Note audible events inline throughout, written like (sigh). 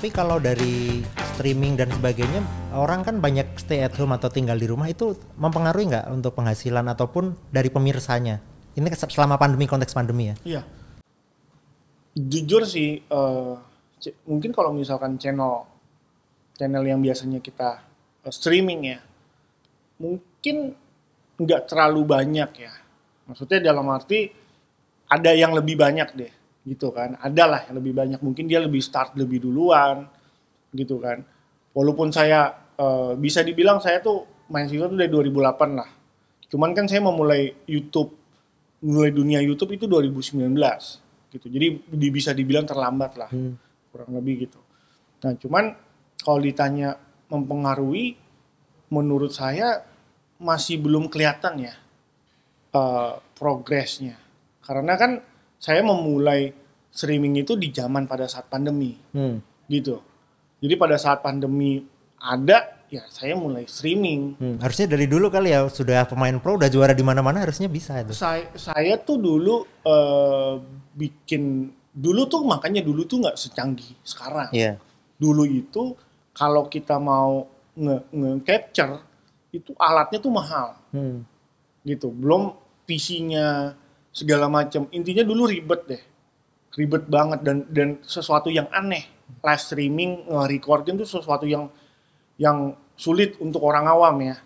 Tapi kalau dari streaming dan sebagainya, orang kan banyak stay at home atau tinggal di rumah itu mempengaruhi nggak untuk penghasilan ataupun dari pemirsanya? Ini selama pandemi konteks pandemi ya? Iya. Jujur sih, uh, mungkin kalau misalkan channel channel yang biasanya kita uh, streaming ya, mungkin nggak terlalu banyak ya. Maksudnya dalam arti ada yang lebih banyak deh gitu kan. Ada lah yang lebih banyak. Mungkin dia lebih start lebih duluan gitu kan. Walaupun saya uh, bisa dibilang saya tuh main tuh dari 2008 lah. Cuman kan saya memulai YouTube mulai dunia YouTube itu 2019 gitu. Jadi di, bisa dibilang terlambat lah hmm. kurang lebih gitu. Nah cuman kalau ditanya mempengaruhi menurut saya masih belum kelihatan ya uh, progresnya. Karena kan saya memulai streaming itu di zaman pada saat pandemi, hmm. gitu. Jadi pada saat pandemi ada, ya saya mulai streaming. Hmm. Harusnya dari dulu kali ya sudah pemain pro, udah juara di mana-mana, harusnya bisa itu. Saya, saya tuh dulu uh, bikin, dulu tuh makanya dulu tuh nggak secanggih sekarang. Yeah. Dulu itu kalau kita mau nge-capture nge itu alatnya tuh mahal, hmm. gitu. Belum PC-nya segala macam intinya dulu ribet deh. Ribet banget dan dan sesuatu yang aneh. Live streaming nge-recording itu sesuatu yang yang sulit untuk orang awam ya.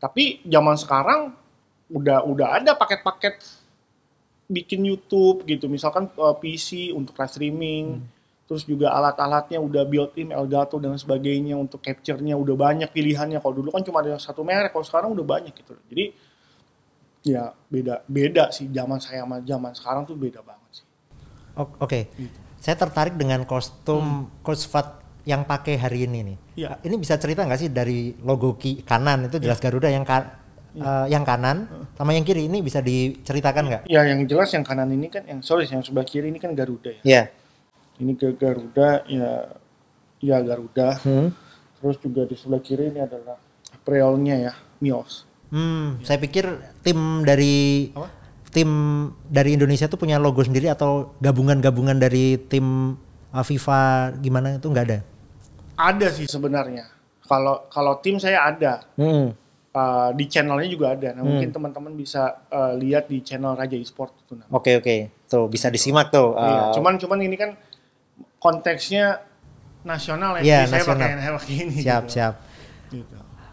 Tapi zaman sekarang udah udah ada paket-paket bikin YouTube gitu. Misalkan uh, eh, PC untuk live streaming. Hmm. terus juga alat-alatnya udah built-in Elgato dan sebagainya untuk capture-nya udah banyak pilihannya. Kalau dulu kan cuma ada satu merek kalau sekarang udah banyak gitu. Jadi ya beda beda sih zaman saya sama zaman sekarang tuh beda banget sih. Oke, okay. gitu. saya tertarik dengan kostum hmm. Coach Fat yang pakai hari ini nih. Ya. Ini bisa cerita nggak sih dari logo ki kanan itu jelas ya. Garuda yang ka ya. uh, yang kanan sama yang kiri ini bisa diceritakan nggak? Ya yang jelas yang kanan ini kan yang sorry yang sebelah kiri ini kan Garuda ya. Iya. Ini ke Garuda ya ya Garuda. Hmm. Terus juga di sebelah kiri ini adalah Apriolnya ya Mios. Hmm, ya. saya pikir tim dari Apa? tim dari Indonesia tuh punya logo sendiri atau gabungan-gabungan dari tim FIFA gimana itu nggak ada? Ada sih sebenarnya. Kalau kalau tim saya ada. Hmm. Uh, di channelnya juga ada. Nah, hmm. mungkin teman-teman bisa uh, lihat di channel Raja Esport itu. Oke okay, oke, okay. tuh bisa disimak tuh. Uh, iya. Cuman cuman ini kan konteksnya nasional ya. Iya, nasional. saya pakai (laughs) ini. Siap gitu. siap.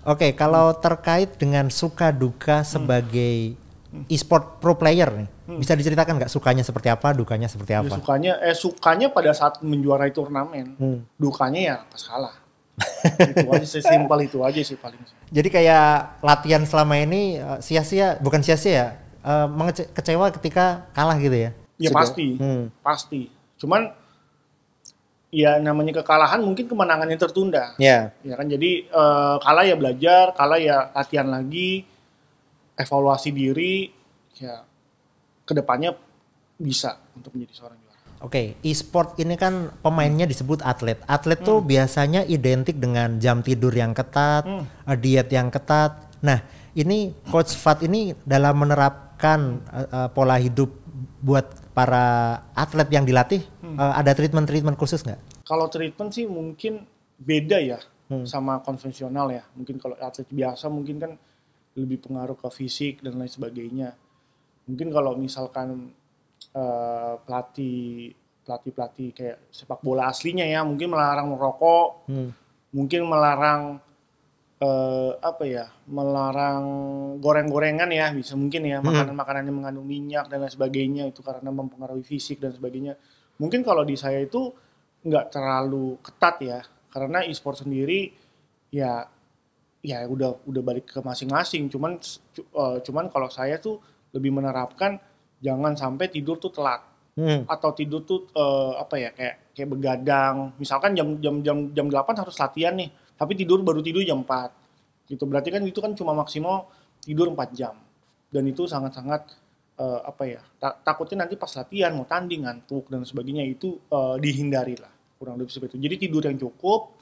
Oke, okay, kalau terkait dengan suka duka sebagai hmm. e-sport pro player nih, hmm. bisa diceritakan nggak sukanya seperti apa, dukanya seperti ya, apa? Ya, sukanya, eh sukanya pada saat menjuarai turnamen, hmm. dukanya ya pas kalah. (laughs) itu aja sesimpel itu aja sih paling. Jadi kayak latihan selama ini eh, sia-sia, bukan sia-sia ya, uh, kecewa ketika kalah gitu ya? Ya pasti, hmm. pasti. Cuman ya namanya kekalahan mungkin kemenangannya tertunda. Iya. Yeah. Ya kan jadi uh, kalah ya belajar, kalah ya latihan lagi, evaluasi diri, ya ke depannya bisa untuk menjadi seorang juara. Oke, okay. e-sport ini kan pemainnya disebut atlet. Atlet hmm. tuh biasanya identik dengan jam tidur yang ketat, hmm. Eh, diet yang ketat. Nah, ini coach Fat ini dalam menerapkan uh, uh, pola hidup buat para atlet yang dilatih hmm. uh, ada treatment-treatment khusus nggak? Kalau treatment sih mungkin beda ya hmm. sama konvensional ya. Mungkin kalau atlet biasa mungkin kan lebih pengaruh ke fisik dan lain sebagainya. Mungkin kalau misalkan uh, pelatih pelatih pelatih kayak sepak bola aslinya ya mungkin melarang merokok, hmm. mungkin melarang uh, apa ya melarang goreng-gorengan ya bisa mungkin ya hmm. makanan-makanan yang mengandung minyak dan lain sebagainya itu karena mempengaruhi fisik dan sebagainya. Mungkin kalau di saya itu nggak terlalu ketat ya karena e-sport sendiri ya ya udah udah balik ke masing-masing. Cuman uh, cuman kalau saya tuh lebih menerapkan jangan sampai tidur tuh telat. Hmm. atau tidur tuh uh, apa ya kayak kayak begadang. Misalkan jam jam jam jam 8 harus latihan nih tapi tidur baru tidur jam 4 gitu. Berarti kan itu kan cuma maksimal tidur 4 jam. Dan itu sangat-sangat uh, apa ya ta takutnya nanti pas latihan mau tanding ngantuk dan sebagainya itu uh, dihindari lah kurang lebih seperti itu. Jadi tidur yang cukup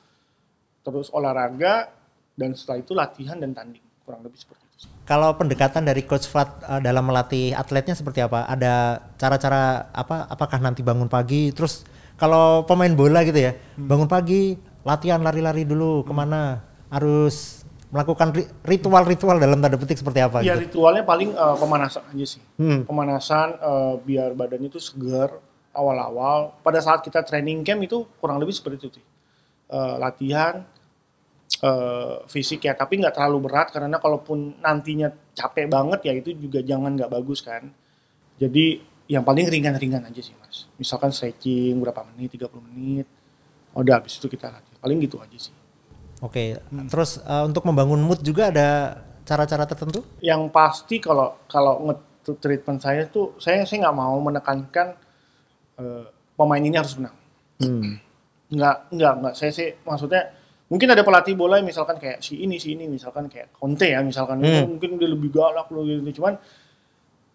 terus olahraga dan setelah itu latihan dan tanding kurang lebih seperti itu kalau pendekatan dari coach Fat uh, dalam melatih atletnya seperti apa? Ada cara-cara apa apakah nanti bangun pagi? Terus kalau pemain bola gitu ya, bangun pagi latihan lari-lari dulu ke mana, harus melakukan ri- ritual-ritual dalam tanda petik seperti apa Ya gitu. ritualnya paling eh, pemanasan aja sih. Hmm. Pemanasan eh, biar badannya itu segar awal-awal. Pada saat kita training camp itu kurang lebih seperti itu. Ti. Eh, latihan eh, fisik ya, tapi nggak terlalu berat karena kalaupun nantinya capek banget ya itu juga jangan nggak bagus kan. Jadi yang paling ringan-ringan aja sih mas. Misalkan stretching berapa menit, 30 menit. Udah habis itu kita latihan. Paling gitu aja sih. Oke, terus eh, untuk membangun mood juga ada cara-cara tertentu? yang pasti kalau kalau treatment saya tuh saya saya nggak mau menekankan eh, pemain ini harus menang. Nggak nggak nggak. Saya sih maksudnya mungkin ada pelatih bola yang misalkan kayak si ini si ini misalkan kayak Conte ya misalkan. Hmm. mungkin dia lebih galak loh gitu. Cuman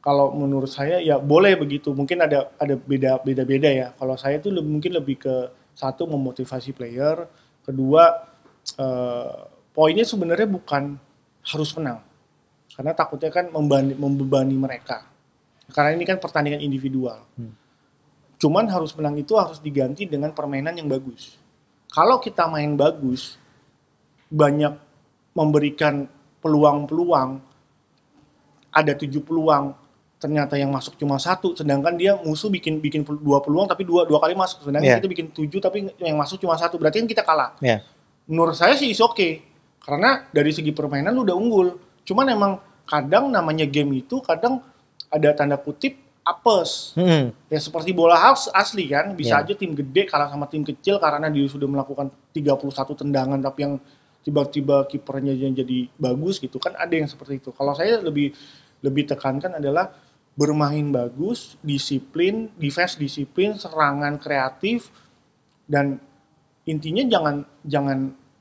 kalau menurut saya ya boleh begitu. Mungkin ada ada beda beda beda ya. Kalau saya tuh lebih- mungkin lebih ke satu memotivasi player. Kedua eh, poinnya sebenarnya bukan harus menang. Karena takutnya kan membani, membebani mereka. Karena ini kan pertandingan individual. Cuman harus menang itu harus diganti dengan permainan yang bagus. Kalau kita main bagus banyak memberikan peluang-peluang ada tujuh peluang ternyata yang masuk cuma satu sedangkan dia musuh bikin bikin dua peluang tapi dua dua kali masuk sedangkan Iya. kita bikin tujuh tapi yang masuk cuma satu berarti kan kita kalah Ya. menurut saya sih is oke karena dari segi permainan lu udah unggul cuman emang kadang namanya game itu kadang ada tanda kutip apes Hmm. ya seperti bola as- asli kan bisa Ya. aja tim gede kalah sama tim kecil karena dia sudah melakukan 31 tendangan tapi yang tiba-tiba kipernya jadi bagus gitu kan ada yang seperti itu kalau saya lebih lebih tekankan adalah bermain bagus disiplin defense disiplin serangan kreatif dan intinya jangan jangan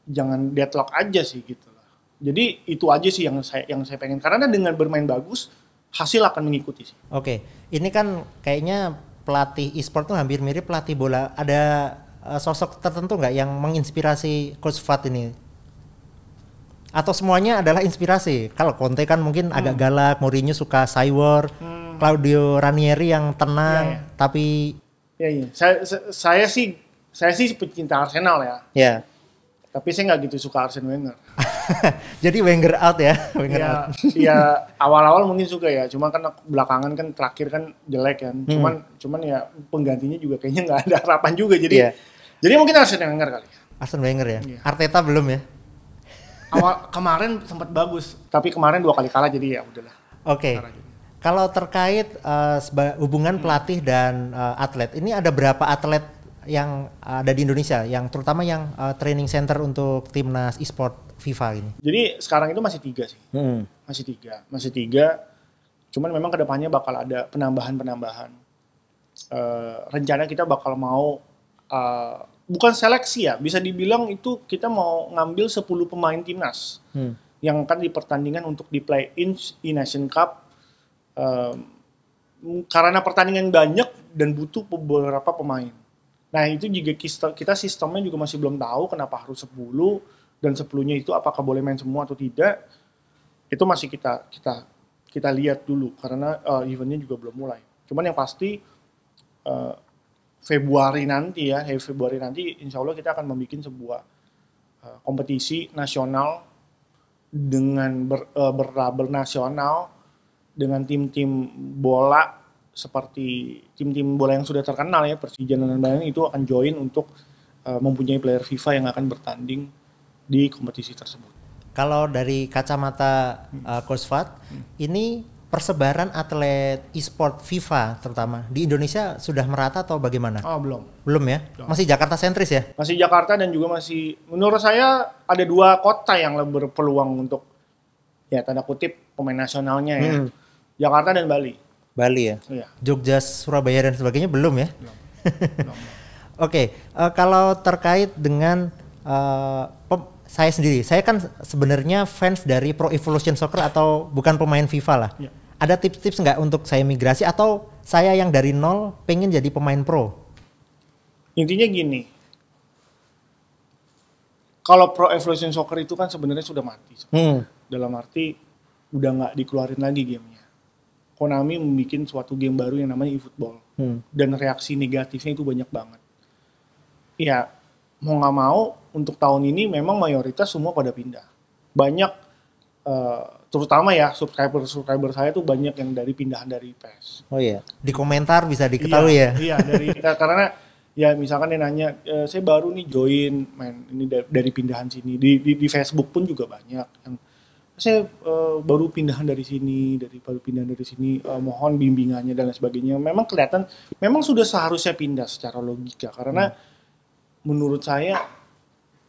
jangan deadlock aja sih gitu lah jadi itu aja sih yang saya yang saya pengen karena dengan bermain bagus hasil akan mengikuti sih Oke, ini kan kayaknya pelatih e-sport tuh hampir mirip pelatih bola. Ada eh, sosok tertentu nggak yang menginspirasi Coach Fat ini? Atau semuanya adalah inspirasi? Kalau Conte kan mungkin agak galak, Mourinho suka cyber, Claudio Ranieri yang tenang, Iya, iya. tapi Ya iya, saya, saya, saya sih saya sih pecinta Arsenal ya, ya. tapi saya nggak gitu suka Arsene Wenger. (laughs) Jadi Wenger out ya, Wenger ya, out. ya (laughs) awal-awal mungkin suka ya, cuma kan belakangan kan terakhir kan jelek kan. Hmm. Cuman cuman ya penggantinya juga kayaknya nggak ada harapan juga. Jadi Iya. jadi mungkin Arsene Wenger kali. ya. Arsene Wenger ya. Iya. Arteta belum ya. Awal kemarin sempat bagus, tapi kemarin dua kali kalah jadi ya udahlah. Oke. Aja. Kalau terkait eh, seba- hubungan pelatih dan eh, atlet, ini ada berapa atlet yang ada di Indonesia, yang terutama yang eh, training center untuk timnas e-sport FIFA ini? Jadi sekarang itu masih tiga sih, masih tiga, masih tiga. Cuman memang ke depannya bakal ada penambahan-penambahan. Eh, rencana kita bakal mau eh, bukan seleksi ya, bisa dibilang itu kita mau ngambil 10 pemain timnas Hmm. yang akan dipertandingan untuk di play in di Nation Cup. Eh, karena pertandingan banyak dan butuh beberapa pemain. Nah itu juga kita, sistemnya juga masih belum tahu kenapa harus 10 dan 10-nya itu apakah boleh main semua atau tidak. Itu masih kita kita kita lihat dulu karena eh, eventnya juga belum mulai. Cuman yang pasti eh, Februari nanti ya, eh, Februari nanti insya Allah kita akan membuat sebuah eh, kompetisi nasional dengan ber, eh, berlabel nasional dengan tim-tim bola seperti tim-tim bola yang sudah terkenal ya Persija dan lain-lain itu akan join untuk eh, mempunyai player FIFA yang akan bertanding di kompetisi tersebut. Kalau dari kacamata eh, Coach Fat, ini persebaran atlet e-sport FIFA terutama di Indonesia sudah merata atau bagaimana? Oh belum. Belum ya? Masih Jakarta sentris ya? Masih Jakarta dan juga masih menurut saya ada dua kota yang lebih berpeluang untuk ya tanda kutip pemain nasionalnya ya. Hmm. Jakarta dan Bali. Bali ya? Iya. Jogja, Surabaya dan sebagainya belum ya? Belum. Belum. (laughs) Oke, eh, kalau terkait dengan pem- saya sendiri, saya kan sebenarnya fans dari Pro Evolution Soccer atau bukan pemain FIFA lah. Ya. Ada tips-tips nggak untuk saya migrasi atau saya yang dari nol pengen jadi pemain pro? Intinya gini. Kalau Pro Evolution Soccer itu kan sebenarnya sudah mati. Hmm. Dalam arti udah nggak dikeluarin lagi gamenya. Konami membuat suatu game baru yang namanya eFootball. Hmm. Dan reaksi negatifnya itu banyak banget. ya mau nggak mau untuk tahun ini memang mayoritas semua pada pindah. Banyak eh, terutama ya subscriber subscriber saya tuh banyak yang dari pindahan dari PES. Oh iya. Di komentar bisa diketahui iya, ya. Iya dari (laughs) karena ya misalkan dia nanya e, saya baru nih join main ini dari, dari pindahan sini di, di di Facebook pun juga banyak yang saya uh, baru pindahan dari sini dari baru pindahan dari sini uh, mohon bimbingannya dan lain sebagainya memang kelihatan memang sudah seharusnya pindah secara logika karena hmm. menurut saya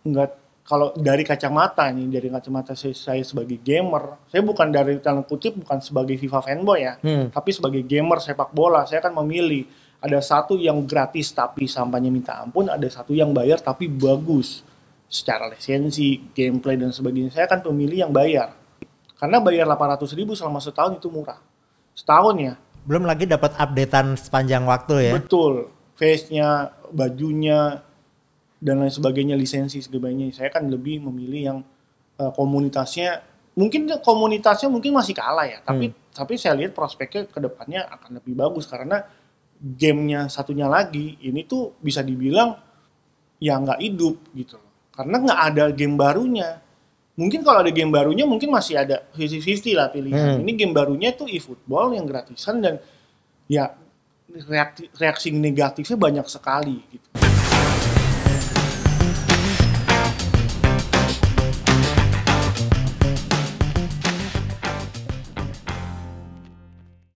enggak kalau dari kacamata nih dari kacamata saya, saya sebagai gamer saya bukan dari tanda kutip bukan sebagai FIFA fanboy ya hmm. tapi sebagai gamer sepak bola saya akan memilih ada satu yang gratis tapi sampahnya minta ampun ada satu yang bayar tapi bagus secara lisensi, gameplay dan sebagainya, saya akan pemilih yang bayar. Karena bayar 800 ribu selama setahun itu murah. Setahun ya. Belum lagi dapat updatean sepanjang waktu ya. Betul. Face-nya, bajunya, dan lain sebagainya, lisensi sebagainya. Saya akan lebih memilih yang uh, komunitasnya, mungkin komunitasnya mungkin masih kalah ya. Tapi hmm. tapi saya lihat prospeknya ke depannya akan lebih bagus karena gamenya satunya lagi ini tuh bisa dibilang ya nggak hidup gitu karena nggak ada game barunya. Mungkin kalau ada game barunya mungkin masih ada 50-50 lah pilihan. Hmm. ini game barunya tuh e-football yang gratisan dan ya reaksi, reaksi negatifnya banyak sekali gitu